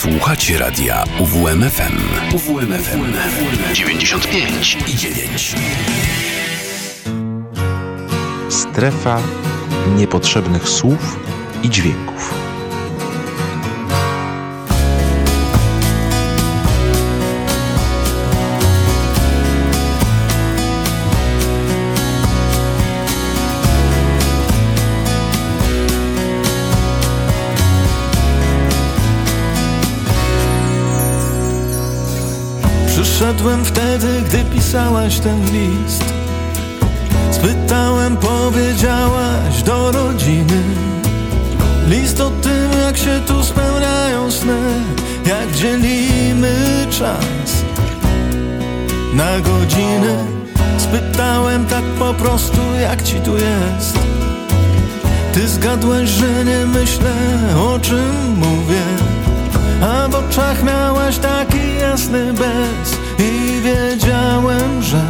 Słuchacie radia UWMFM. UWMFM 95 i 9. Strefa niepotrzebnych słów i dźwięków. Przyszedłem wtedy, gdy pisałaś ten list. Spytałem, powiedziałaś do rodziny. List o tym, jak się tu spełniają sny Jak dzielimy czas. Na godziny Spytałem tak po prostu, jak ci tu jest. Ty zgadłeś, że nie myślę, o czym mówię. A w oczach miałaś taki jasny bez I wiedziałem, że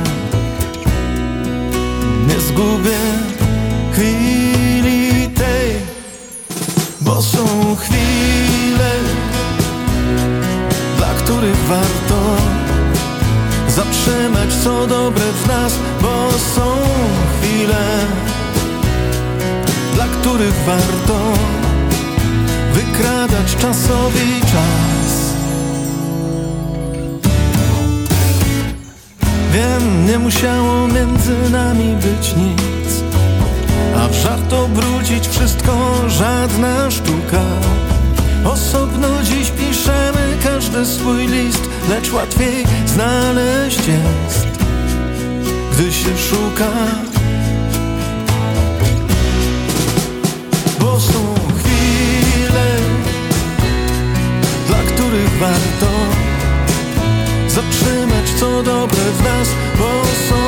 nie zgubię chwili tej Bo są chwile, dla których warto Zatrzymać co dobre w nas Bo są chwile, dla których warto Wykradać czasowi czas Wiem, nie musiało między nami być nic. A w żart obrócić wszystko żadna sztuka. Osobno dziś piszemy każdy swój list Lecz łatwiej znaleźć jest Gdy się szuka. Bo są chwile Dla których warto co dobre w nas Bo są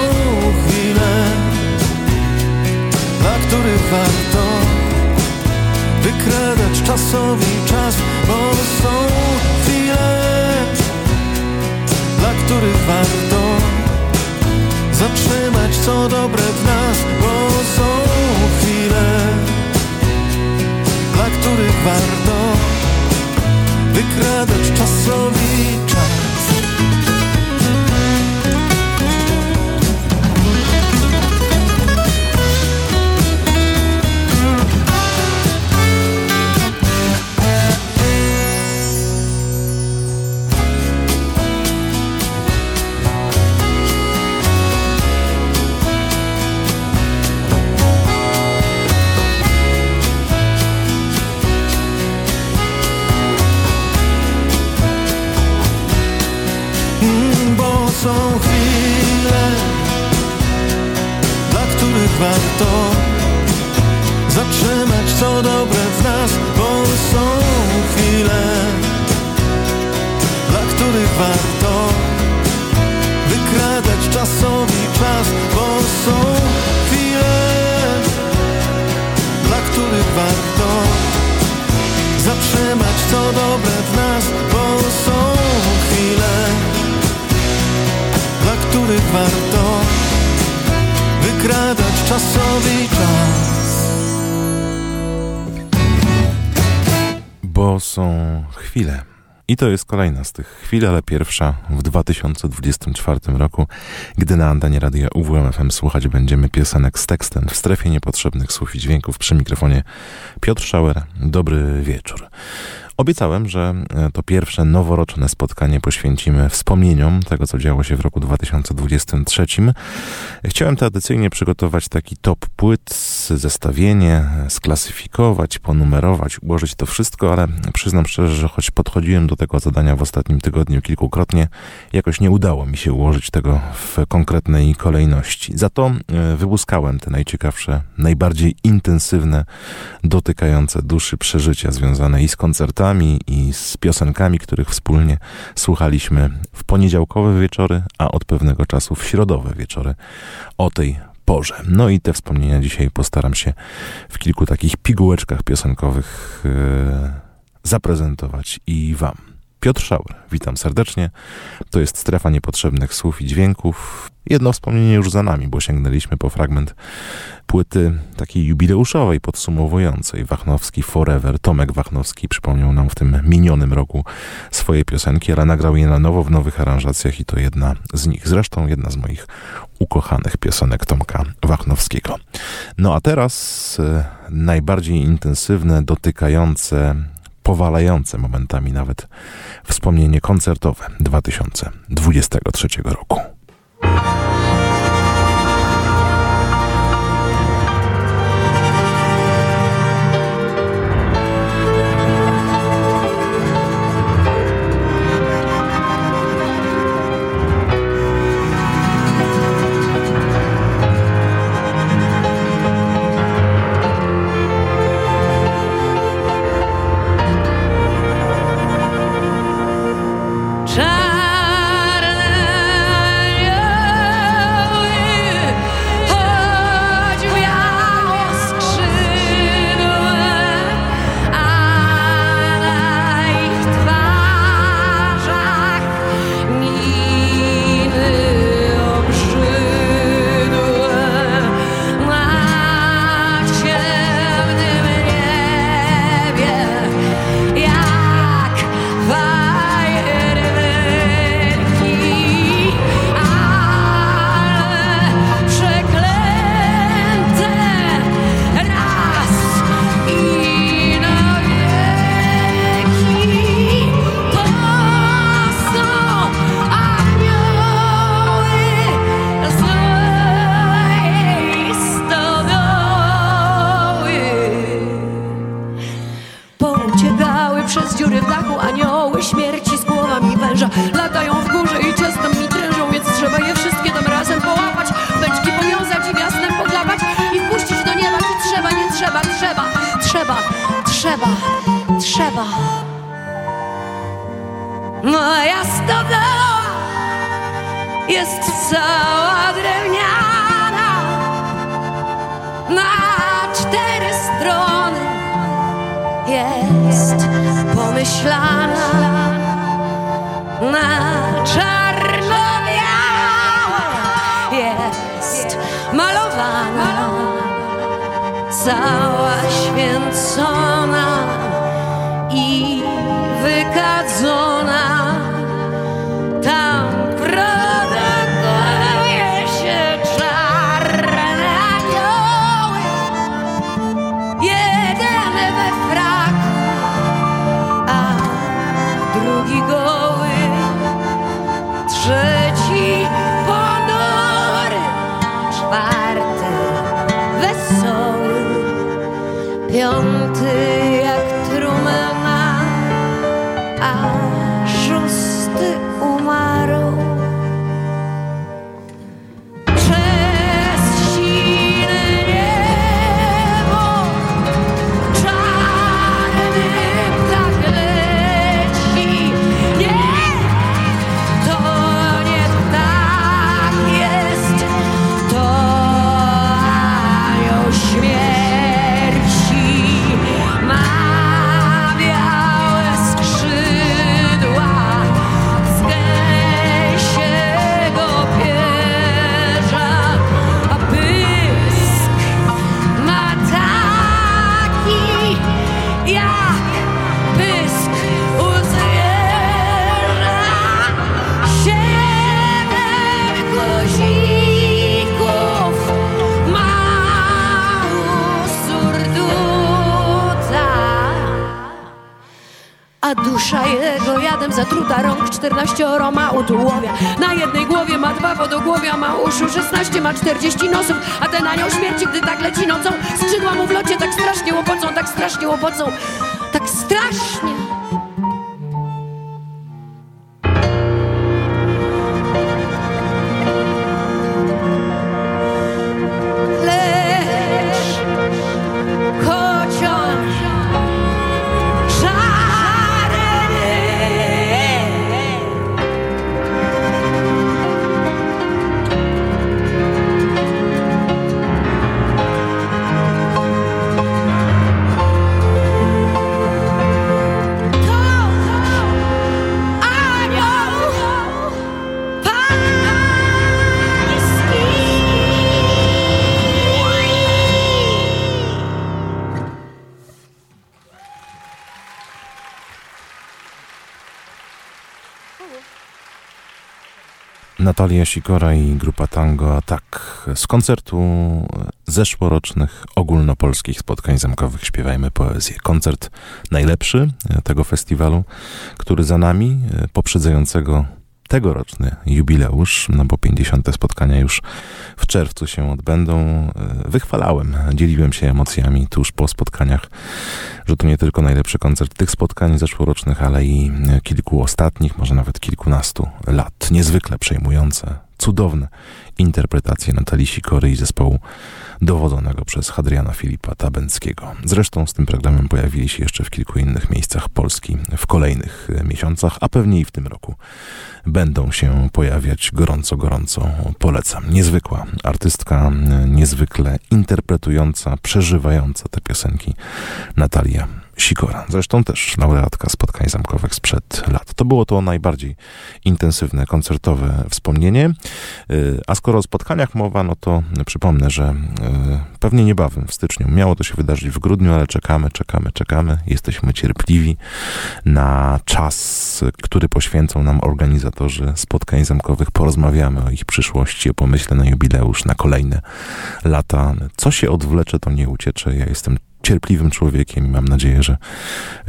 chwile Dla których warto Wykradać czasowi czas Bo są chwile Dla których warto Zatrzymać co dobre w nas Bo są chwile Dla których warto Wykradać czasowi czas są chwile. I to jest kolejna z tych chwil, ale pierwsza w 2024 roku, gdy na antenie radia UWMFM słuchać będziemy piosenek z tekstem w strefie niepotrzebnych słów i dźwięków przy mikrofonie Piotr Schauer. Dobry wieczór. Obiecałem, że e, to pierwsze noworoczne spotkanie poświęcimy wspomnieniom tego, co działo się w roku 2023. Chciałem tradycyjnie przygotować taki top płyt, zestawienie, sklasyfikować, ponumerować, ułożyć to wszystko, ale przyznam szczerze, że choć podchodziłem do tego zadania w ostatnim tygodniu kilkukrotnie, jakoś nie udało mi się ułożyć tego w konkretnej kolejności. Za to e, wyłuskałem te najciekawsze, najbardziej intensywne, dotykające duszy przeżycia związane i z koncertami, i z piosenkami, których wspólnie słuchaliśmy w poniedziałkowe wieczory, a od pewnego czasu w środowe wieczory o tej porze. No i te wspomnienia dzisiaj postaram się w kilku takich pigułeczkach piosenkowych e, zaprezentować i Wam. Piotr Szauer, witam serdecznie. To jest strefa niepotrzebnych słów i dźwięków. Jedno wspomnienie już za nami, bo sięgnęliśmy po fragment płyty takiej jubileuszowej, podsumowującej Wachnowski Forever. Tomek Wachnowski przypomniał nam w tym minionym roku swoje piosenki, ale nagrał je na nowo w nowych aranżacjach i to jedna z nich. Zresztą jedna z moich ukochanych piosenek Tomka Wachnowskiego. No a teraz e, najbardziej intensywne, dotykające, powalające momentami nawet wspomnienie koncertowe 2023 roku. Ma uszu 16, ma 40 nosów, a ten anioł śmierci, gdy tak leci nocą, skrzydła mu w locie tak strasznie łopocą, tak strasznie łopocą, tak strasznie. Natalia Sikora i grupa Tango Atak z koncertu zeszłorocznych ogólnopolskich spotkań zamkowych Śpiewajmy Poezję. Koncert najlepszy tego festiwalu, który za nami, poprzedzającego tegoroczny jubileusz, no bo 50. spotkania już w czerwcu się odbędą. E, wychwalałem, dzieliłem się emocjami tuż po spotkaniach, że to nie tylko najlepszy koncert tych spotkań zeszłorocznych, ale i kilku ostatnich, może nawet kilkunastu lat. Niezwykle przejmujące, cudowne interpretacje Natalii Sikory i zespołu dowodzonego przez Hadriana Filipa Tabenckiego. Zresztą z tym programem pojawili się jeszcze w kilku innych miejscach Polski w kolejnych miesiącach, a pewnie i w tym roku będą się pojawiać gorąco, gorąco polecam. Niezwykła artystka, niezwykle interpretująca, przeżywająca te piosenki Natalia Sikora. Zresztą też laureatka spotkań zamkowych sprzed lat. To było to najbardziej intensywne koncertowe wspomnienie. Y, a skoro o spotkaniach mowa, no to przypomnę, że y, pewnie niebawem w styczniu miało to się wydarzyć w grudniu, ale czekamy, czekamy, czekamy. Jesteśmy cierpliwi na czas, który poświęcą nam organizatorzy spotkań zamkowych. Porozmawiamy o ich przyszłości, o pomyśle na jubileusz, na kolejne lata. Co się odwlecze, to nie uciecze. Ja jestem cierpliwym człowiekiem i mam nadzieję, że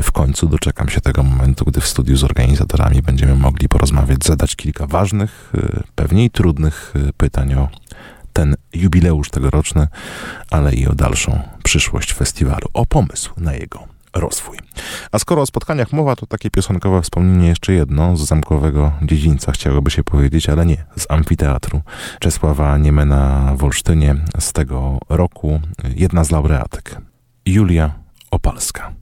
w końcu doczekam się tego momentu, gdy w studiu z organizatorami będziemy mogli porozmawiać, zadać kilka ważnych, y, pewnie i trudnych y, pytań o ten jubileusz tegoroczny, ale i o dalszą przyszłość festiwalu, o pomysł na jego rozwój. A skoro o spotkaniach mowa, to takie piosenkowe wspomnienie jeszcze jedno z zamkowego dziedzińca, chciałoby się powiedzieć, ale nie, z amfiteatru Czesława Niemena w Olsztynie z tego roku, jedna z laureatek Julia Opalska.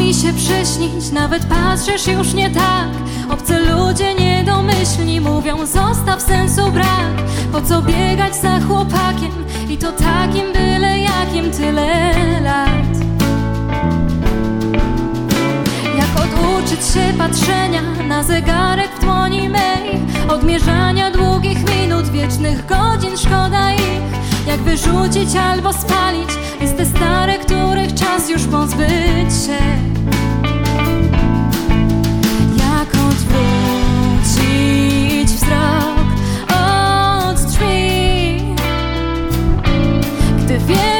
Mi się przyśnić, nawet patrzysz już nie tak. Obcy ludzie niedomyślni mówią, zostaw sensu brak. Po co biegać za chłopakiem i to takim byle jakim tyle lat? Jak oduczyć się patrzenia na zegarek w dłoni mej Odmierzania długich minut, wiecznych godzin, szkoda ich Jak wyrzucić albo spalić listy stare, których czas już pozbyć się Jak odwrócić wzrok Wierzę, że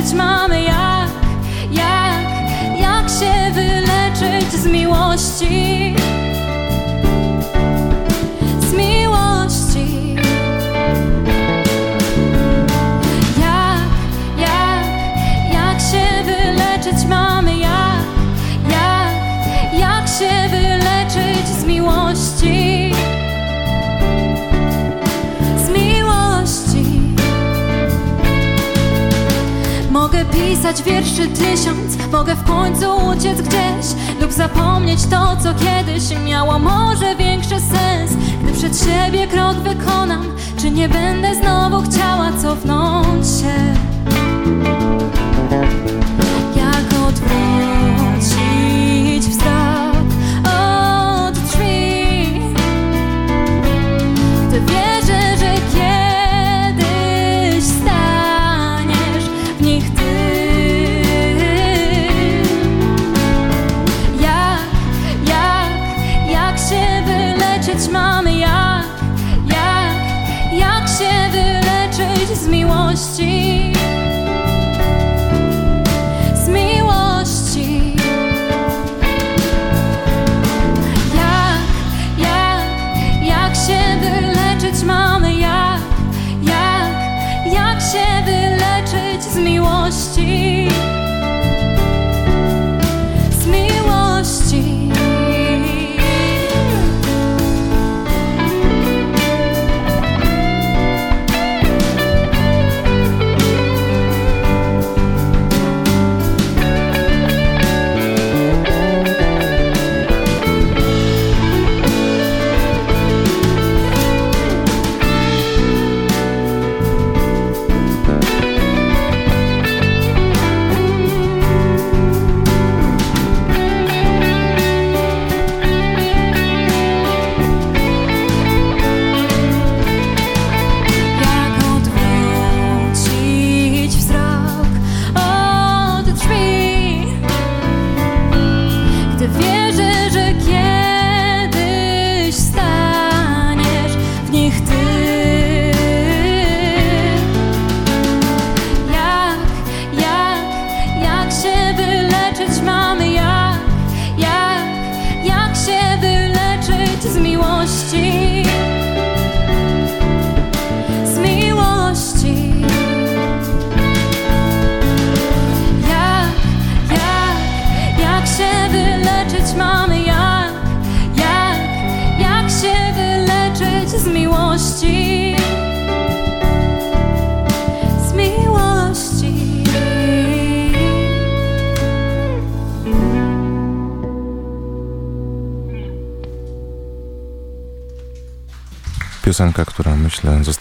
wyleczyć mamy? Jak, jak, jak się wyleczyć z miłości? Napisać wierszy tysiąc. Mogę w końcu uciec gdzieś Lub zapomnieć to, co kiedyś miało może większy sens. Gdy przed siebie krok wykonam Czy nie będę znowu chciała cofnąć się? Jak odwrócić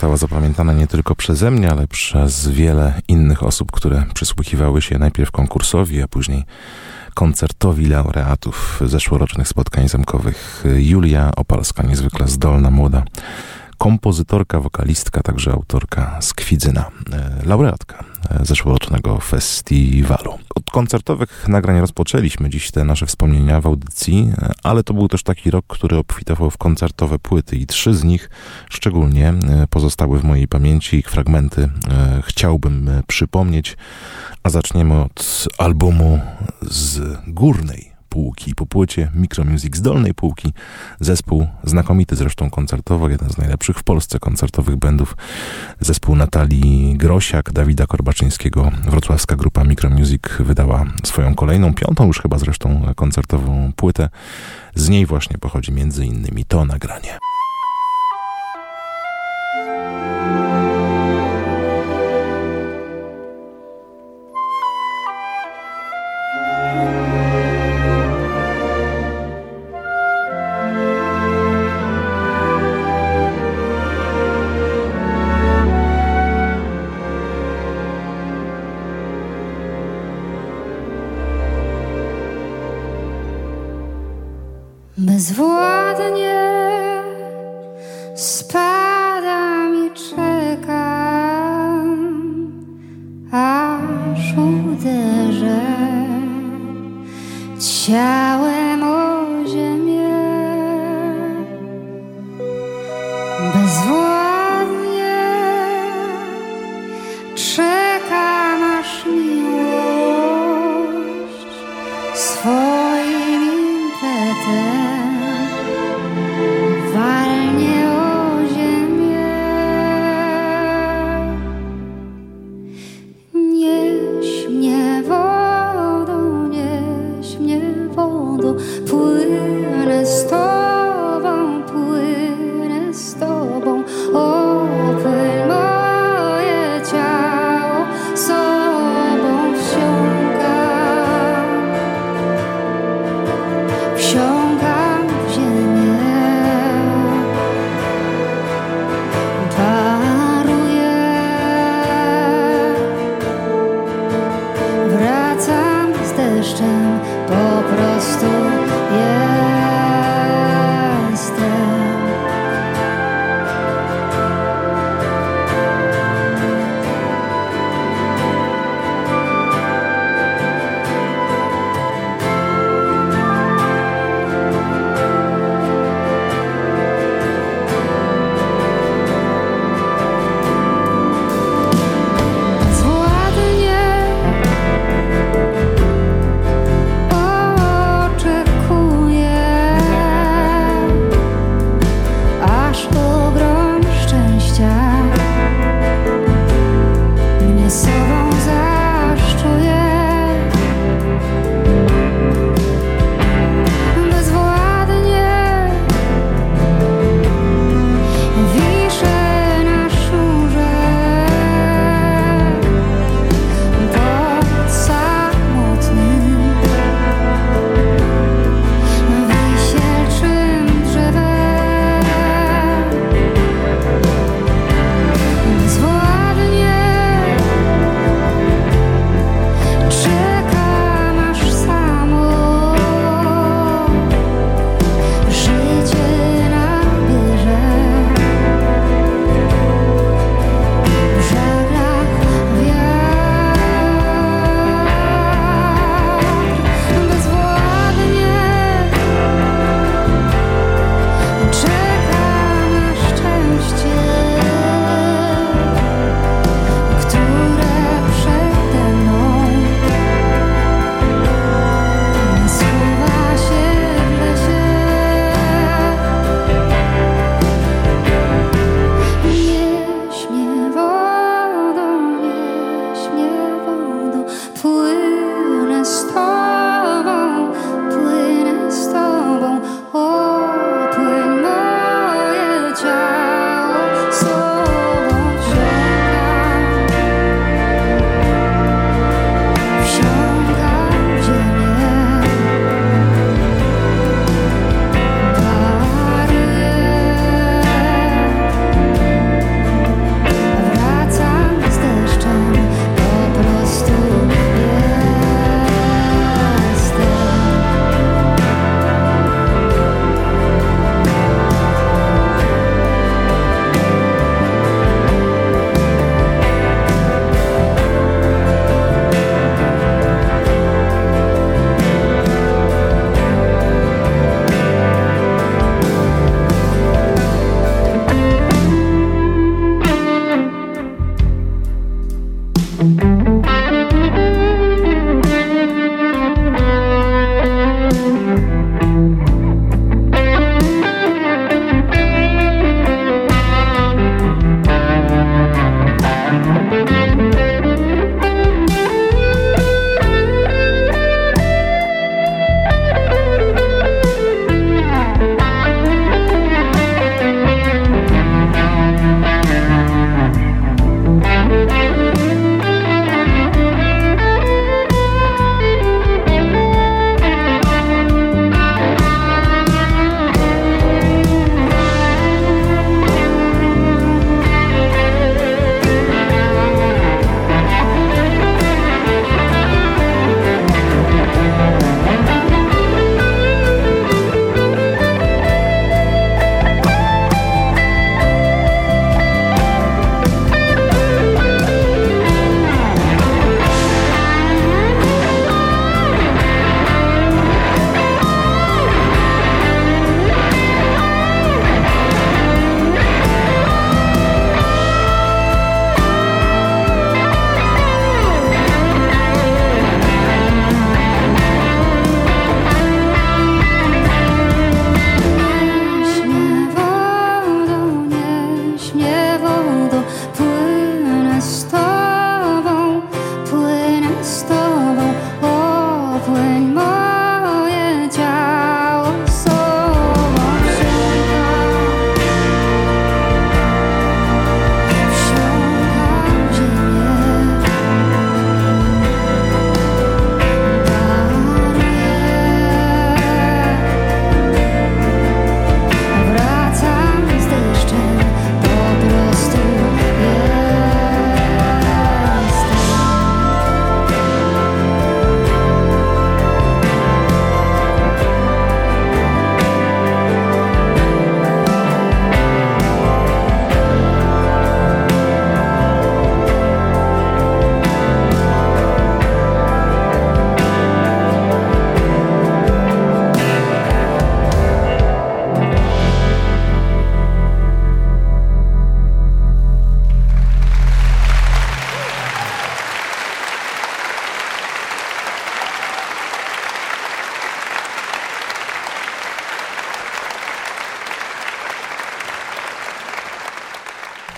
została zapamiętana nie tylko przeze mnie, ale przez wiele innych osób, które przysłuchiwały się najpierw konkursowi, a później koncertowi laureatów zeszłorocznych spotkań zamkowych. Julia Opalska, niezwykle zdolna, młoda kompozytorka, wokalistka, także autorka Skwidzyna, e, laureatka e, zeszłorocznego festiwalu. Od koncertowych nagrań rozpoczęliśmy dziś te nasze wspomnienia w audycji, e, ale to był też taki rok, który obfitował w koncertowe płyty i trzy z nich szczególnie pozostały w mojej pamięci. Ich fragmenty chciałbym przypomnieć, a zaczniemy od albumu z górnej półki. Po płycie Micromusic z dolnej półki zespół znakomity zresztą koncertowo, jeden z najlepszych w Polsce koncertowych bandów. Zespół Natalii Grosiak, Dawida Korbaczyńskiego, wrocławska grupa Micromusic wydała swoją kolejną, piątą już chyba zresztą koncertową płytę. Z niej właśnie pochodzi między innymi to nagranie.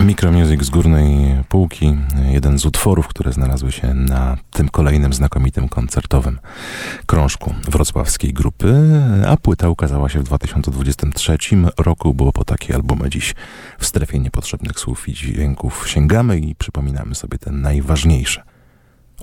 Micromusic z górnej półki, jeden z utworów, które znalazły się na tym kolejnym znakomitym koncertowym krążku wrocławskiej grupy, a płyta ukazała się w 2023 roku. Było po takie albumy dziś w strefie niepotrzebnych słów i dźwięków sięgamy i przypominamy sobie te najważniejsze.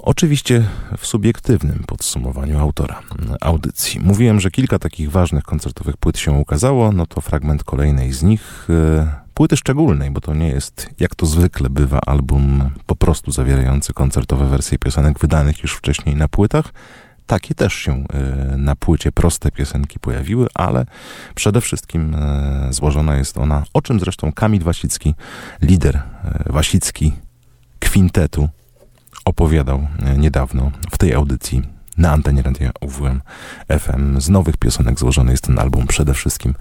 Oczywiście w subiektywnym podsumowaniu autora audycji. Mówiłem, że kilka takich ważnych koncertowych płyt się ukazało, no to fragment kolejnej z nich, e, płyty szczególnej, bo to nie jest, jak to zwykle bywa, album po prostu zawierający koncertowe wersje piosenek wydanych już wcześniej na płytach. Takie też się e, na płycie proste piosenki pojawiły, ale przede wszystkim e, złożona jest ona, o czym zresztą Kamil Wasicki, lider Wasicki kwintetu, opowiadał e, niedawno w tej audycji na antenie radia UWM FM. Z nowych piosenek złożony jest ten album przede wszystkim.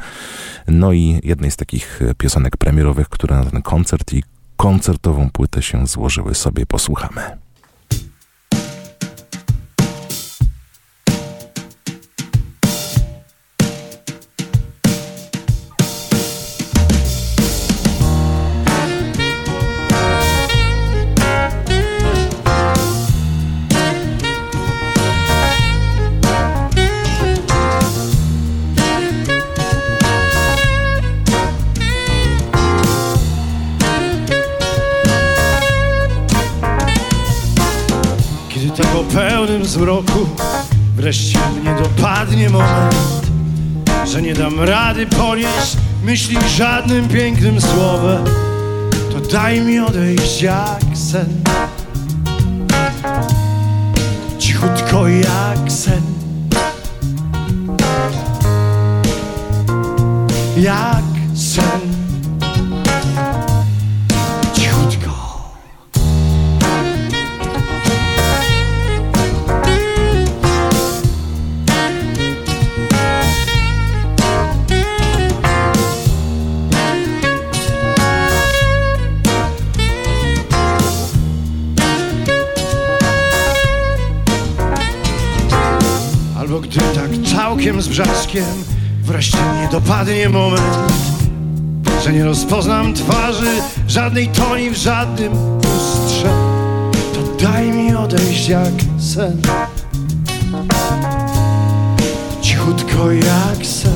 No i jednej z takich piosenek premierowych, które na ten koncert i koncertową płytę się złożyły, sobie posłuchamy. Zmroku Wreszcie mnie dopadnie moment Że nie dam rady ponieść myśli żadnym pięknym słowem. To daj mi odejść jak sen. Cichutko jak sen. Jak sen całkiem z brzaskiem Wreszcie mnie dopadnie moment Że nie rozpoznam twarzy Żadnej toni w żadnym lustrze. To daj mi odejść jak sen. Cichutko jak sen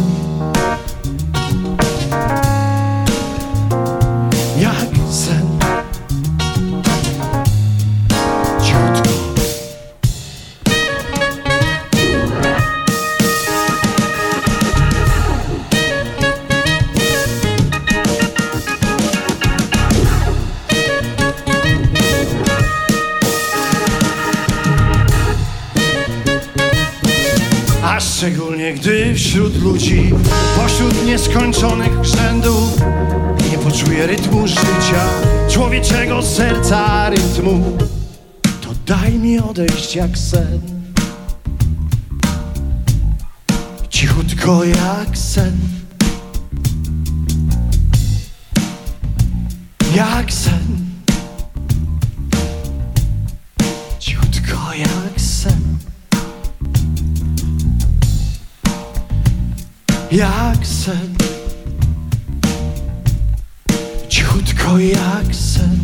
ludzi, pośród nieskończonych rzędów nie poczuję rytmu życia, człowieczego serca rytmu, to daj mi odejść jak sen. Cichutko jak jak sen. Cichutko jak sen.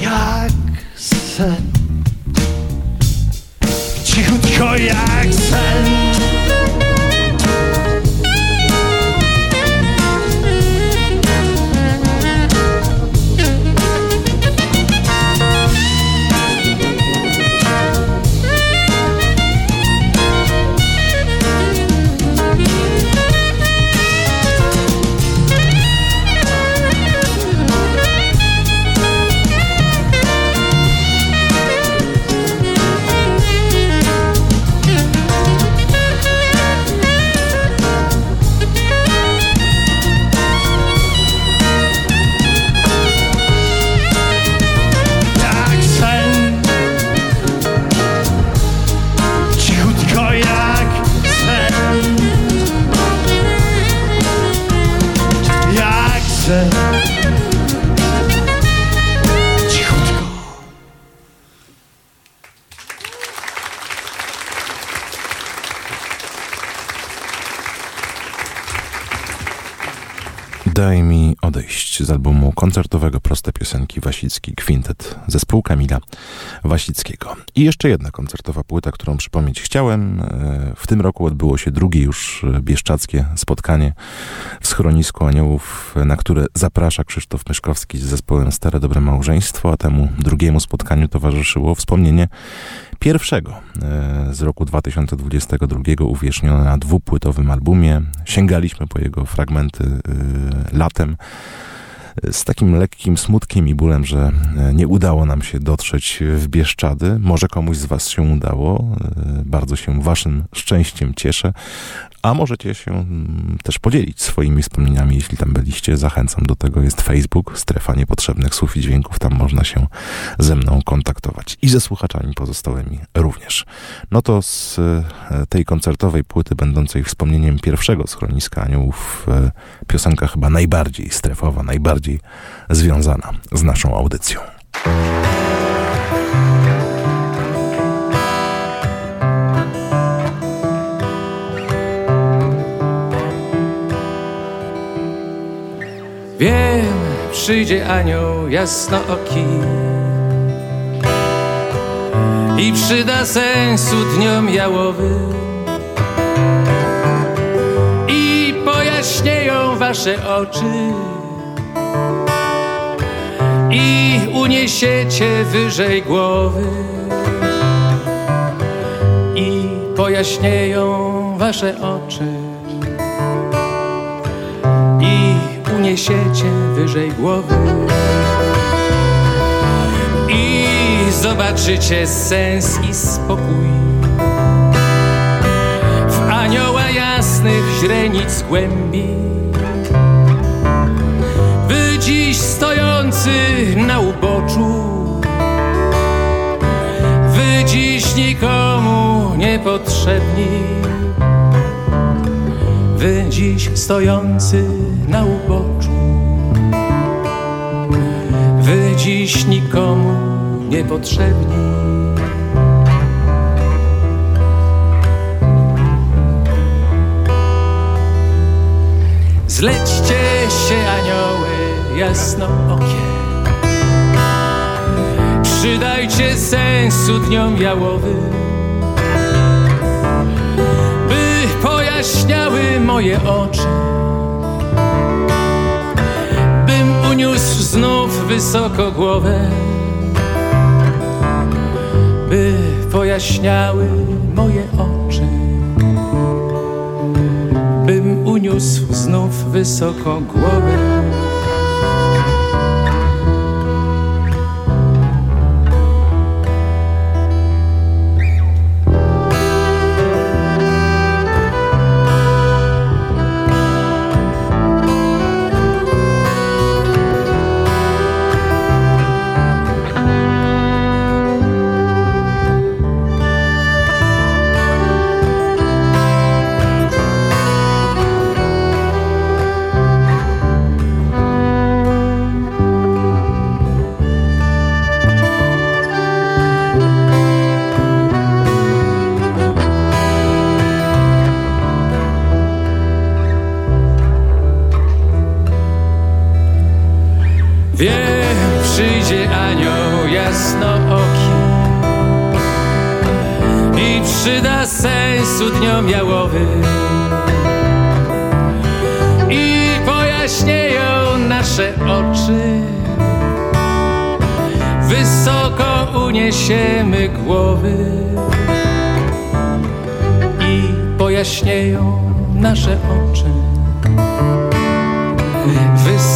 Jak sen. Cichutko jak sen koncertowego Proste Piosenki Wasicki Quintet zespół Kamila Wasickiego. I jeszcze jedna koncertowa płyta, którą przypomnieć chciałem. E, w tym roku odbyło się drugie już bieszczackie spotkanie w schronisku aniołów, na które zaprasza Krzysztof Myszkowski z zespołem Stare Dobre Małżeństwo, a temu drugiemu spotkaniu towarzyszyło wspomnienie pierwszego e, z roku 2022 uwiecznione na dwupłytowym albumie. Sięgaliśmy po jego fragmenty e, latem z takim lekkim smutkiem i bólem, że e, nie udało nam się dotrzeć w Bieszczady. Może komuś z Was się udało. Bardzo się Waszym szczęściem cieszę. A możecie się mm, też podzielić swoimi wspomnieniami, jeśli tam byliście. Zachęcam do tego. Jest Facebook, strefa niepotrzebnych słów i dźwięków. Tam można się ze mną kontaktować. I ze słuchaczami pozostałymi również. No to z e, tej koncertowej płyty, będącej wspomnieniem pierwszego schroniska aniołów, e, piosenka chyba najbardziej strefowa, najbardziej związana z naszą audycją. Wiem, przyjdzie anioł jasnooki i przyda sensu dniom jałowym. I pojaśnieją wasze oczy. I uniesiecie wyżej głowy. I pojaśnieją wasze oczy. Uniesiecie wyżej głowy i zobaczycie sens i spokój. W anioła jasnych źrenic głębi. Wy dziś stojący na uboczu, wy dziś nikomu niepotrzebni Wy dziś stojący na uboczu. Wy dziś nikomu niepotrzebni. Zlećcie się anioły jasnookie Przydajcie sensu dniom jałowym zajaśniały moje oczy Bym uniósł znów wysoko głowę By pojaśniały moje oczy. Bym uniósł znów wysoko głowę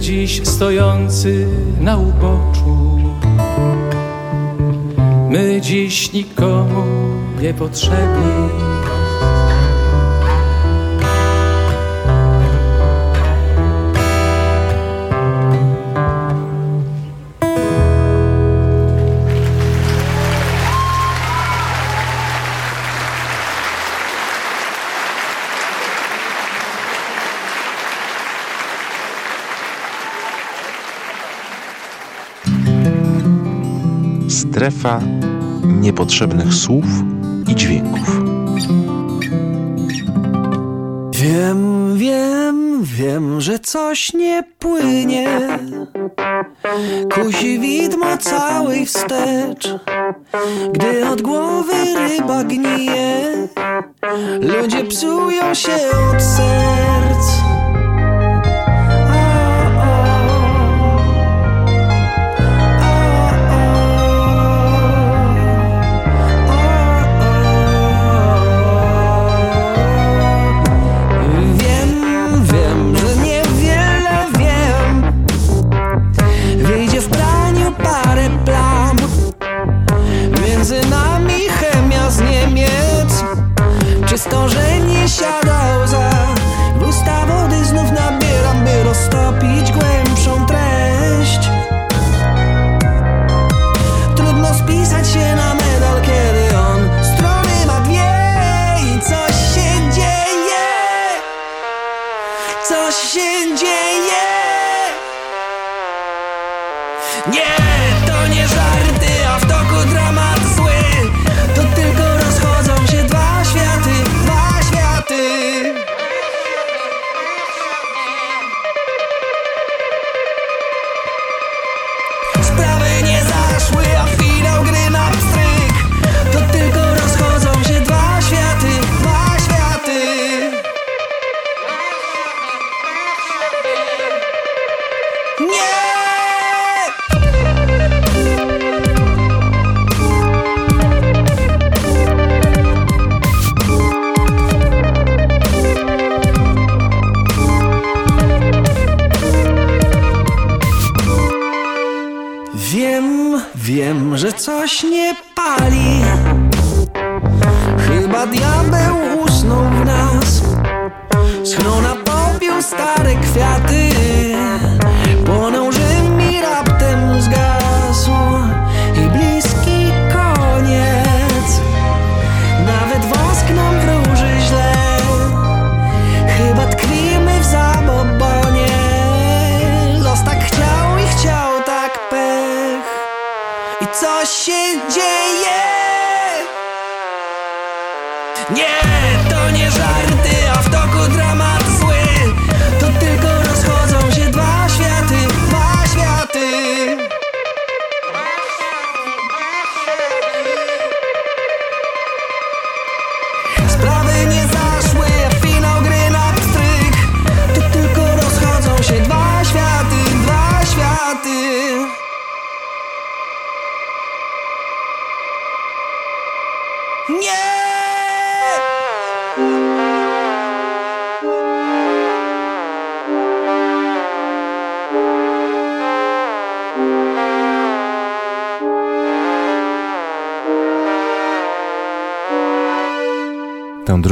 dziś stojący na uboczu. My dziś nikomu niepotrzebni. Strefa niepotrzebnych słów i dźwięków. Wiem, wiem, wiem, że coś nie płynie. Kusi widmo całej wstecz, gdy od głowy ryba gnije. Ludzie psują się od serc. Czysto, że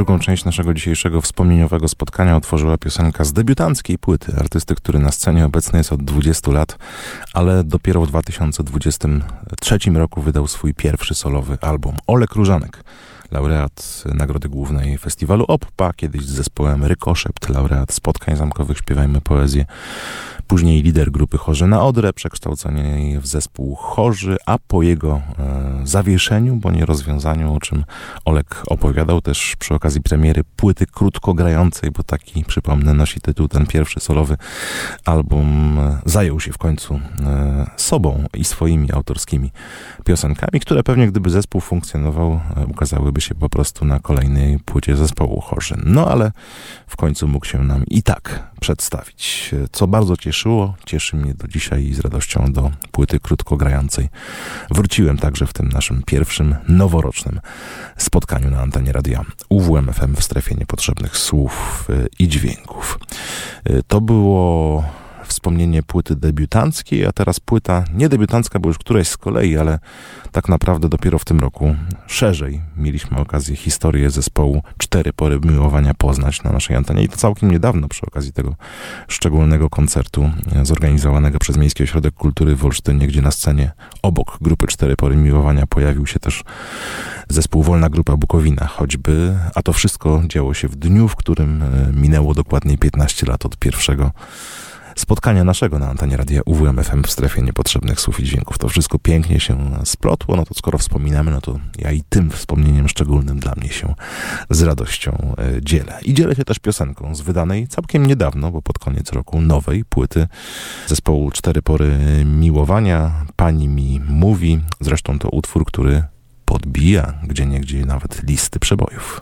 drugą część naszego dzisiejszego wspomnieniowego spotkania otworzyła piosenka z debiutanckiej płyty artysty, który na scenie obecny jest od 20 lat, ale dopiero w 2023 roku wydał swój pierwszy solowy album. Olek Różanek, laureat Nagrody Głównej Festiwalu OPPA, kiedyś z zespołem Rykoszept, laureat Spotkań Zamkowych Śpiewajmy Poezję, później lider grupy Chorzy na Odrę, przekształconej w zespół Chorzy, a po jego e, zawieszeniu, bo nie rozwiązaniu, o czym Olek opowiadał też przy okazji premiery płyty krótkogrającej, bo taki, przypomnę, nosi tytuł ten pierwszy solowy album, e, zajął się w końcu e, sobą i swoimi autorskimi piosenkami, które pewnie gdyby zespół funkcjonował, e, ukazałyby się po prostu na kolejnej płycie zespołu Chorzy. No ale w końcu mógł się nam i tak przedstawić, co bardzo cieszyło, cieszy mnie do dzisiaj i z radością do płyty krótkogrającej. Wróciłem także w tym naszym pierwszym noworocznym spotkaniu na antenie radia UWMFM w strefie niepotrzebnych słów e, i dźwięków. E, To było wspomnienie płyty debiutanckiej, a teraz płyta nie debiutancka, bo już któreś z kolei, ale tak naprawdę dopiero w tym roku szerzej mieliśmy okazję historię zespołu Cztery Pory Miłowania poznać na naszej antenie i to całkiem niedawno przy okazji tego szczególnego koncertu zorganizowanego przez Miejski Ośrodek Kultury w Olsztynie, gdzie na scenie obok grupy Cztery Pory Miłowania pojawił się też zespół Wolna Grupa Bukowina, choćby, a to wszystko działo się w dniu, w którym e, minęło dokładnie 15 lat od pierwszego spotkania naszego na antenie radia UWMFM w strefie niepotrzebnych słów i dźwięków. To wszystko pięknie się splotło, no to skoro wspominamy, no to ja i tym wspomnieniem szczególnym dla mnie się z radością e, dzielę. I dzielę się też piosenką z wydanej całkiem niedawno, bo pod koniec roku nowej płyty zespołu Cztery Pory Miłowania. Pani mi mówi, zresztą to utwór, który podbija gdzie niegdzie nawet listy przebojów.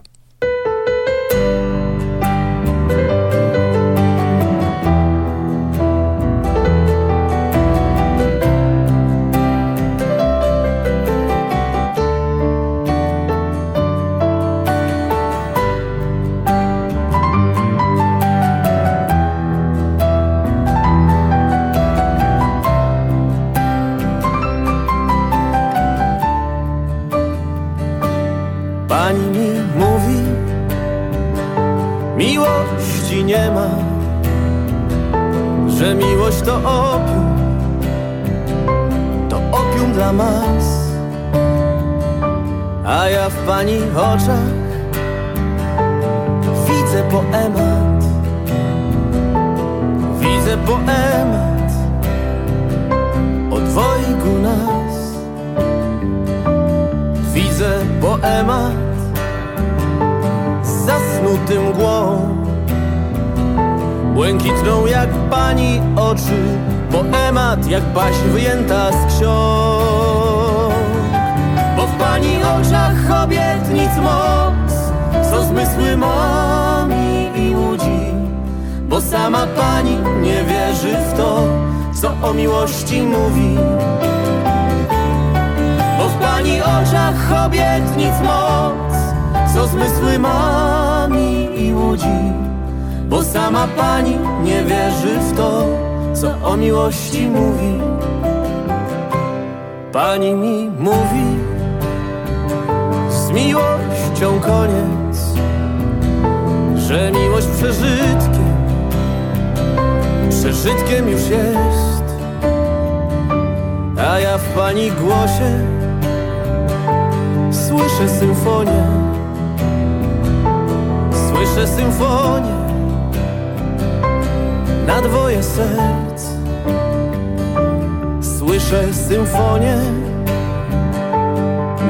Nie ma Że miłość to opium. To opium dla mas. A ja w pani oczach Widzę poemat. Widzę poemat O dwojgu nas. Widzę poemat Zasnutym mgłą Błękitną jak pani oczy Poemat jak baśń wyjęta z ksiąg. Bo w pani oczach obietnic moc Co zmysły mami i łudzi. Bo sama pani nie wierzy w to Co o miłości mówi. Bo w pani oczach obietnic moc Co zmysły mami i łudzi bo sama pani nie wierzy w to, co o miłości mówi. Pani mi mówi, z miłością koniec, że miłość przeżytkiem, przeżytkiem już jest. A ja w pani głosie słyszę symfonię, słyszę symfonię na dwoje serc. Słyszę symfonię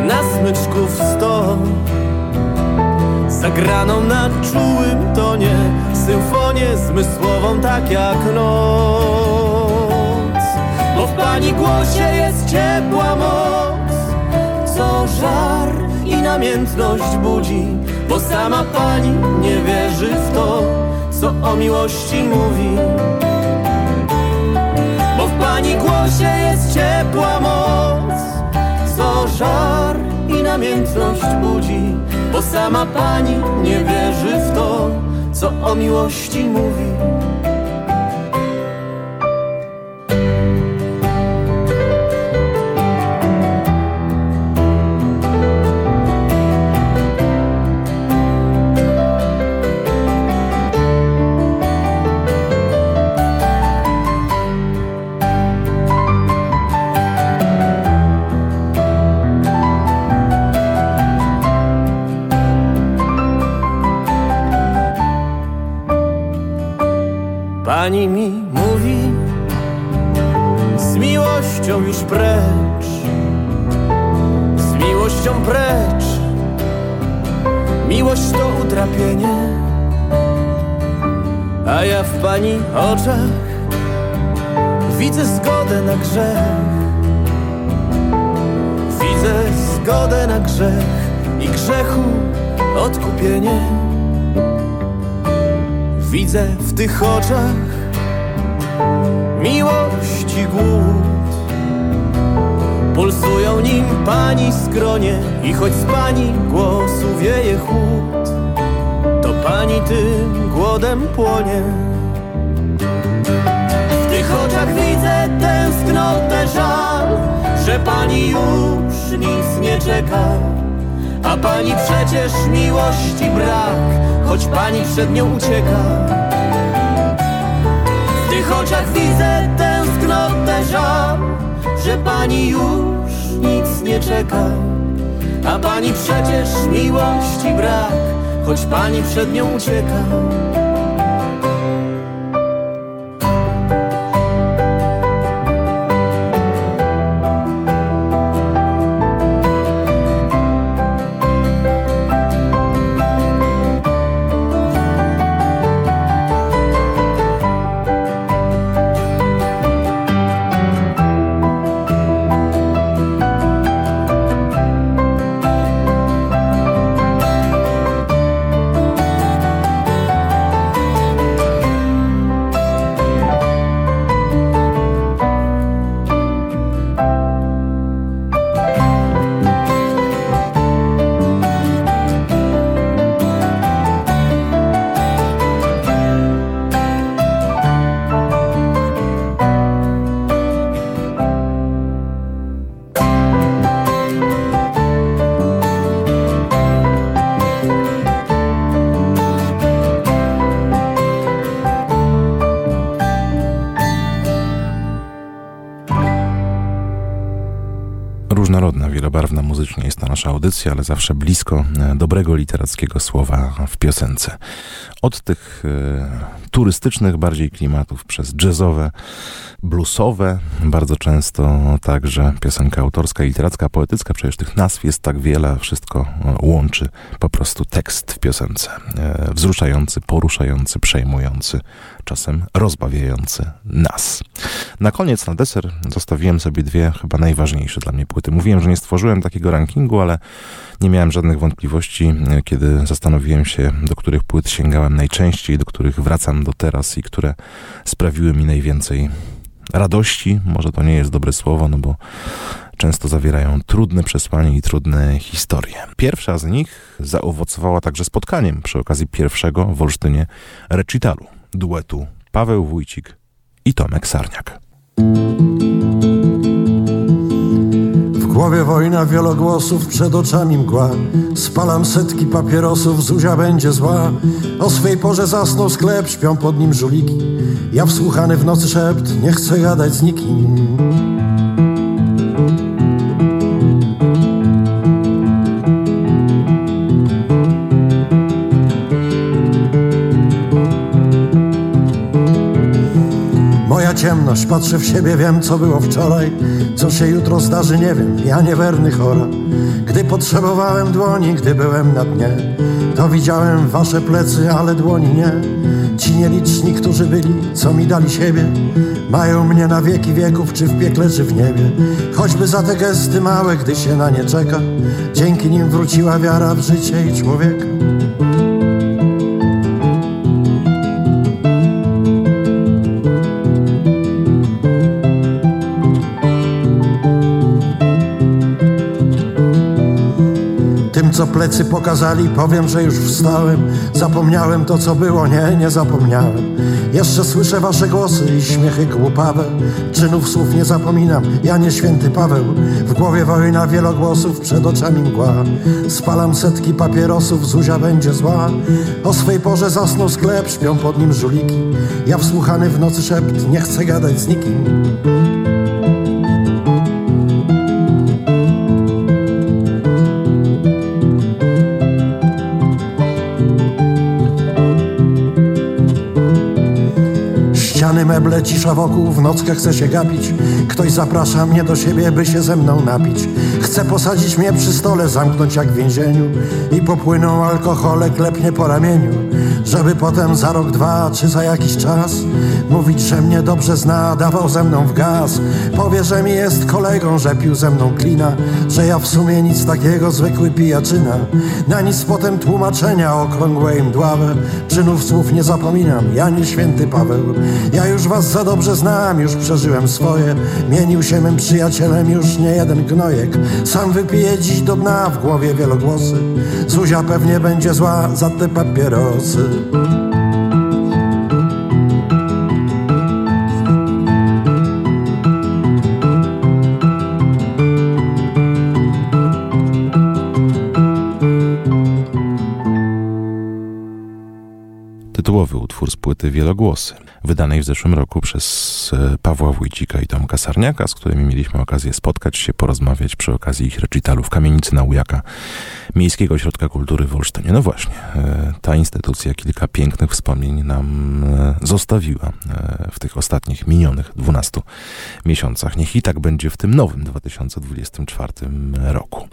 Na smyczków sto. Zagraną na czułym tonie Symfonię zmysłową tak jak noc. Bo w Pani głosie jest ciepła moc. Co żar i namiętność budzi Bo sama Pani nie wierzy w to co o miłości mówi. Bo w Pani głosie jest ciepła moc Co żar i namiętność budzi. Bo sama Pani nie wierzy w to, co o miłości mówi Pani mi mówi Z miłością już precz Z miłością precz. Miłość to utrapienie A ja w Pani oczach Widzę zgodę na grzech. Widzę zgodę na grzech I grzechu odkupienie Widzę w tych oczach miłości głód. Pulsują nim pani skronie I choć z pani głosu wieje chłód To pani tym głodem płonie. W tych oczach widzę tęsknotę żal Że pani już nic nie czeka A pani przecież miłości brak Choć pani przed nią ucieka. Tych oczach widzę tęsknotę żal Że pani już nic nie czeka. A pani przecież miłości brak Choć pani przed nią ucieka nasza audycja, ale zawsze blisko e, dobrego literackiego słowa w piosence. Od tych e, turystycznych bardziej klimatów przez jazzowe, bluesowe, bardzo często także piosenka autorska, literacka, poetycka, przecież tych nazw jest tak wiele, wszystko e, łączy po prostu tekst w piosence. E, wzruszający, poruszający, przejmujący, czasem rozbawiający nas. Na koniec, na deser, zostawiłem sobie dwie chyba najważniejsze dla mnie płyty. Mówiłem, że nie stworzyłem takiego rankingu, ale nie miałem żadnych wątpliwości, e, kiedy zastanowiłem się, do których płyt sięgałem najczęściej, do których wracam do teraz i które sprawiły mi najwięcej radości. Może to nie jest dobre słowo, no bo często zawierają trudne przesłanie i trudne historie. Pierwsza z nich zaowocowała także spotkaniem przy okazji pierwszego w Olsztynie recitalu duetu Paweł Wójcik i Tomek Sarniak. Głowie wojna wielogłosów, przed oczami mgła. Spalam setki papierosów, Zuzia będzie zła. O swej porze zasnął sklep, śpią pod nim żuliki. Ja wsłuchany w nocy szept, nie chcę gadać z nikim ciemność, patrzę w siebie, wiem co było wczoraj Co się jutro zdarzy, nie wiem, ja niewerny chora. Gdy potrzebowałem dłoni, gdy byłem na dnie To widziałem wasze plecy, ale dłoni nie. Ci nieliczni, którzy byli, co mi dali siebie Mają mnie na wieki wieków, czy w piekle, czy w niebie. Choćby za te gesty małe, gdy się na nie czeka Dzięki nim wróciła wiara w życie i człowieka co plecy pokazali, powiem, że już wstałem. Zapomniałem to, co było, nie, nie zapomniałem. Jeszcze słyszę wasze głosy i śmiechy głupawe. Czynów słów nie zapominam, ja nie święty Paweł. W głowie wojna wielogłosów, przed oczami mgła. Spalam setki papierosów, Zuzia będzie zła. O swej porze zasnął sklep, śpią pod nim żuliki. Ja wsłuchany w nocy szept, nie chcę gadać z nikim. Meble, cisza wokół, w nockę chce się gapić. Ktoś zaprasza mnie do siebie, by się ze mną napić. Chce posadzić mnie przy stole, zamknąć jak w więzieniu i popłyną alkohole, klepnie po ramieniu. Żeby potem za rok, dwa czy za jakiś czas mówić, że mnie dobrze zna, dawał ze mną w gaz. Powie, że mi jest kolegą, że pił ze mną klina, że ja w sumie nic takiego, zwykły pijaczyna. Na nic potem tłumaczenia okrągłe i mdławe. Czynów słów nie zapominam, ja nie święty Paweł. Ja już was za dobrze znam, już przeżyłem swoje. Mienił się mym przyjacielem już nie jeden gnojek. Sam wypije dziś do dna w głowie wielogłosy. Zuzia pewnie będzie zła za te papierosy. Utwór z płyty Wielogłosy wydanej w zeszłym roku przez e, Pawła Wójcika i Tomka Sarniaka, z którymi mieliśmy okazję spotkać się, porozmawiać przy okazji ich recitalu w Kamienicy Naujaka, Miejskiego Ośrodka Kultury w Olsztynie. No właśnie, e, ta instytucja kilka pięknych wspomnień nam e, zostawiła w tych ostatnich, minionych 12 miesiącach. Niech i tak będzie w tym nowym 2024 roku.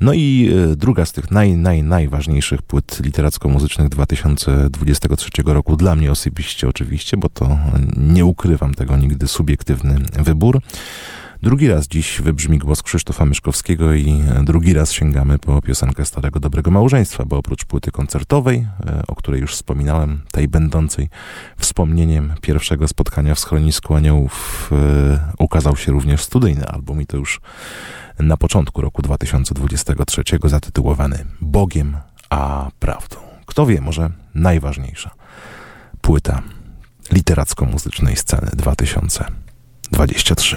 No i druga z tych naj, naj, najważniejszych płyt literacko-muzycznych 2023 roku dla mnie osobiście oczywiście, bo to nie ukrywam tego nigdy, subiektywny wybór. Drugi raz dziś wybrzmi głos Krzysztofa Myszkowskiego i drugi raz sięgamy po piosenkę Starego Dobrego Małżeństwa, bo oprócz płyty koncertowej, e, o której już wspominałem, tej będącej wspomnieniem pierwszego spotkania w schronisku aniołów, e, ukazał się również studyjny album i to już na początku roku 2023 zatytułowany Bogiem a Prawdą. Kto wie, może najważniejsza płyta literacko-muzycznej sceny 2023.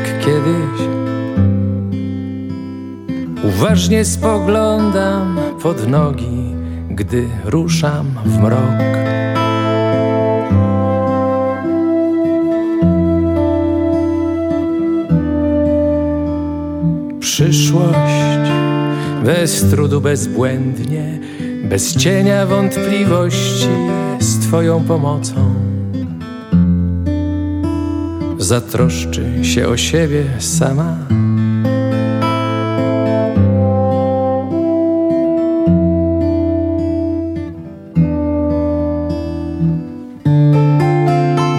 jak kiedyś. Uważnie spoglądam pod nogi, gdy ruszam w mrok. Przyszłość bez trudu, bezbłędnie, bez cienia wątpliwości z Twoją pomocą. Zatroszczy się o siebie sama.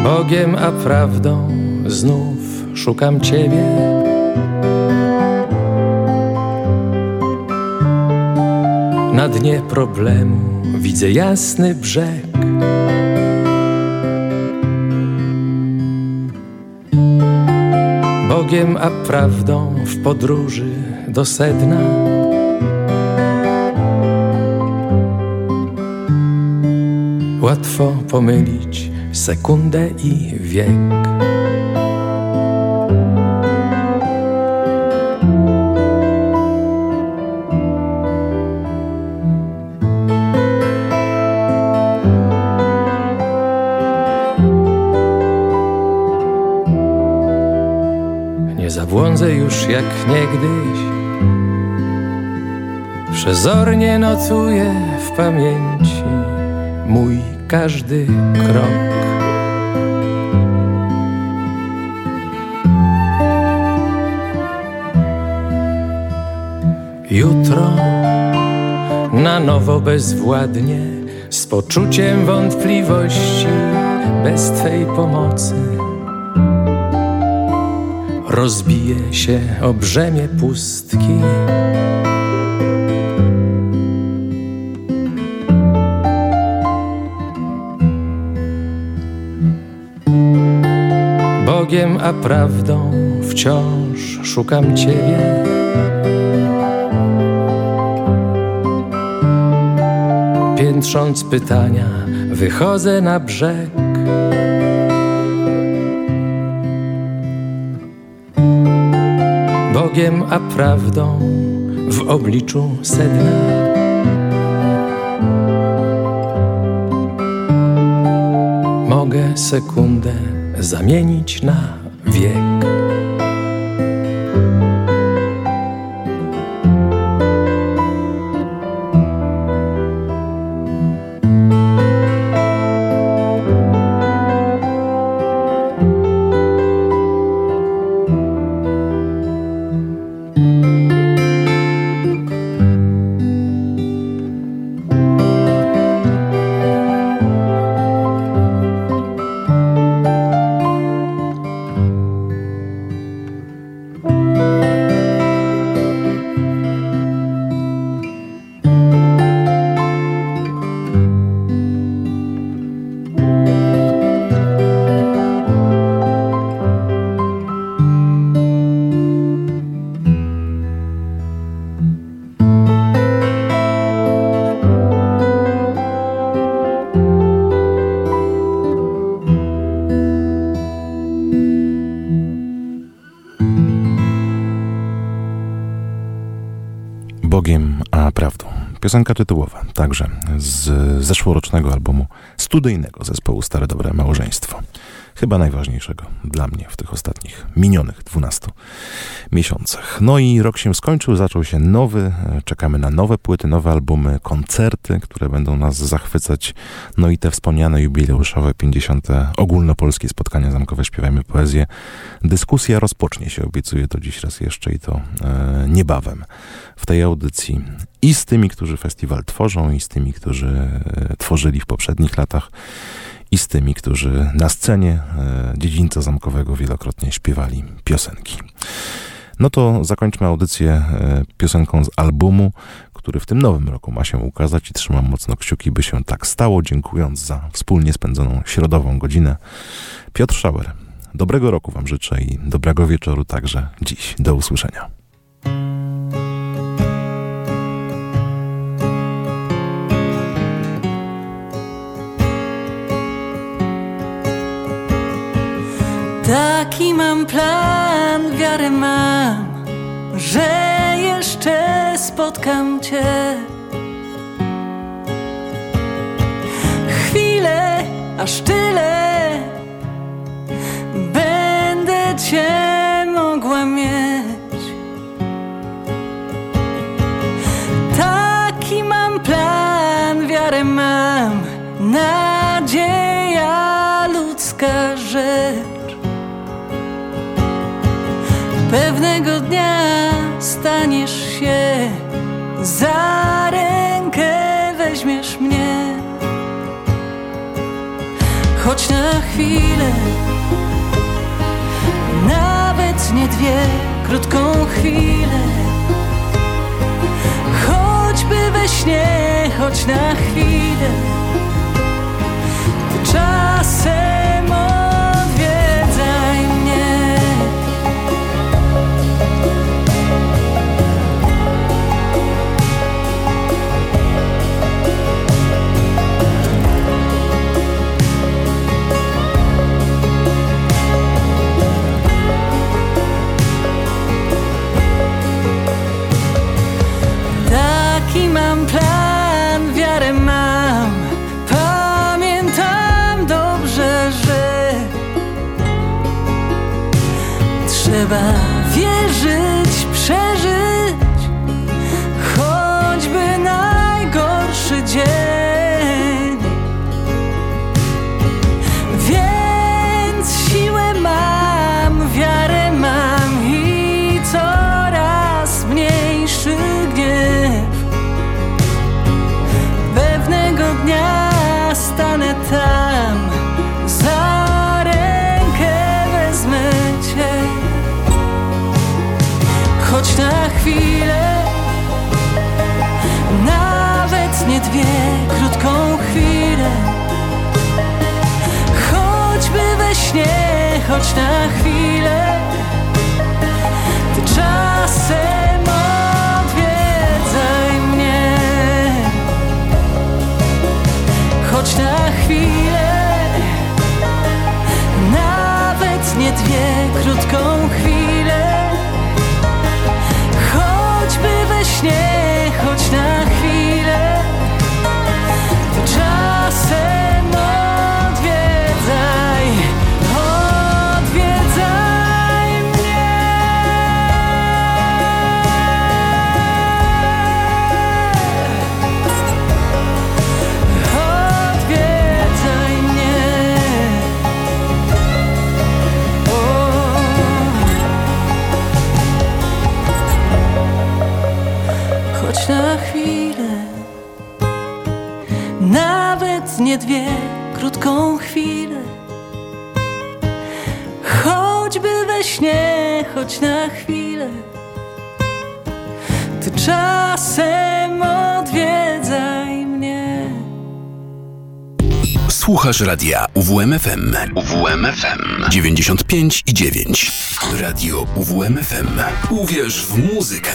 Bogiem, a prawdą znów szukam Ciebie. Na dnie problemu widzę jasny brzeg. Bogiem, a prawdą w podróży do sedna. Łatwo pomylić sekundę i wiek. Nie zabłądzę już jak niegdyś. Przezornie notuję w pamięci mój każdy krok. Jutro na nowo bezwładnie, z poczuciem wątpliwości, bez Twej pomocy. Rozbije się o brzemię pustki. Bogiem, a prawdą wciąż szukam Ciebie. Piętrząc pytania, wychodzę na brzeg. Bogiem, a prawdą w obliczu sedna. Mogę sekundę zamienić na wiek. Piosenka tytułowa, także z zeszłorocznego albumu studyjnego zespołu Stare Dobre Małżeństwo. Chyba najważniejszego dla mnie w tych ostatnich minionych 12 miesiącach. No i rok się skończył, zaczął się nowy, czekamy na nowe płyty, nowe albumy, koncerty, które będą nas zachwycać. No i te wspomniane jubileuszowe 50. ogólnopolskie spotkania zamkowe Śpiewajmy Poezję. Dyskusja rozpocznie się, obiecuję to dziś raz jeszcze i to e, niebawem w tej audycji i z tymi, którzy festiwal tworzą, i z tymi, którzy e, tworzyli w poprzednich latach, i z tymi, którzy na scenie e, dziedzińca zamkowego wielokrotnie śpiewali piosenki. No to zakończmy audycję e, piosenką z albumu, który w tym nowym roku ma się ukazać i trzymam mocno kciuki, by się tak stało, dziękując za wspólnie spędzoną środową godzinę. Piotr Schauer, dobrego roku Wam życzę i dobrego wieczoru także dziś. Do usłyszenia. Taki mam plan, wiarę mam, że jeszcze spotkam Cię. Chwilę, aż tyle będę Cię dnia staniesz się, za rękę weźmiesz mnie. Choć na chwilę, nawet nie dwie, krótką chwilę. Choćby we śnie, choć na chwilę, czasem choć na chwilę, ty czasem odwiedzaj mnie. Choć na chwilę, nawet nie dwie, krótką chwilę. Choćby we śnie, choć na chwilę, to czasem nawet nie dwie, krótką chwilę. Choćby we śnie, choć na chwilę, ty czasem odwiedzaj mnie. Słuchasz radia UWMFM. UWMFM 95 i 9. Radio UWMFM. Uwierz w muzykę.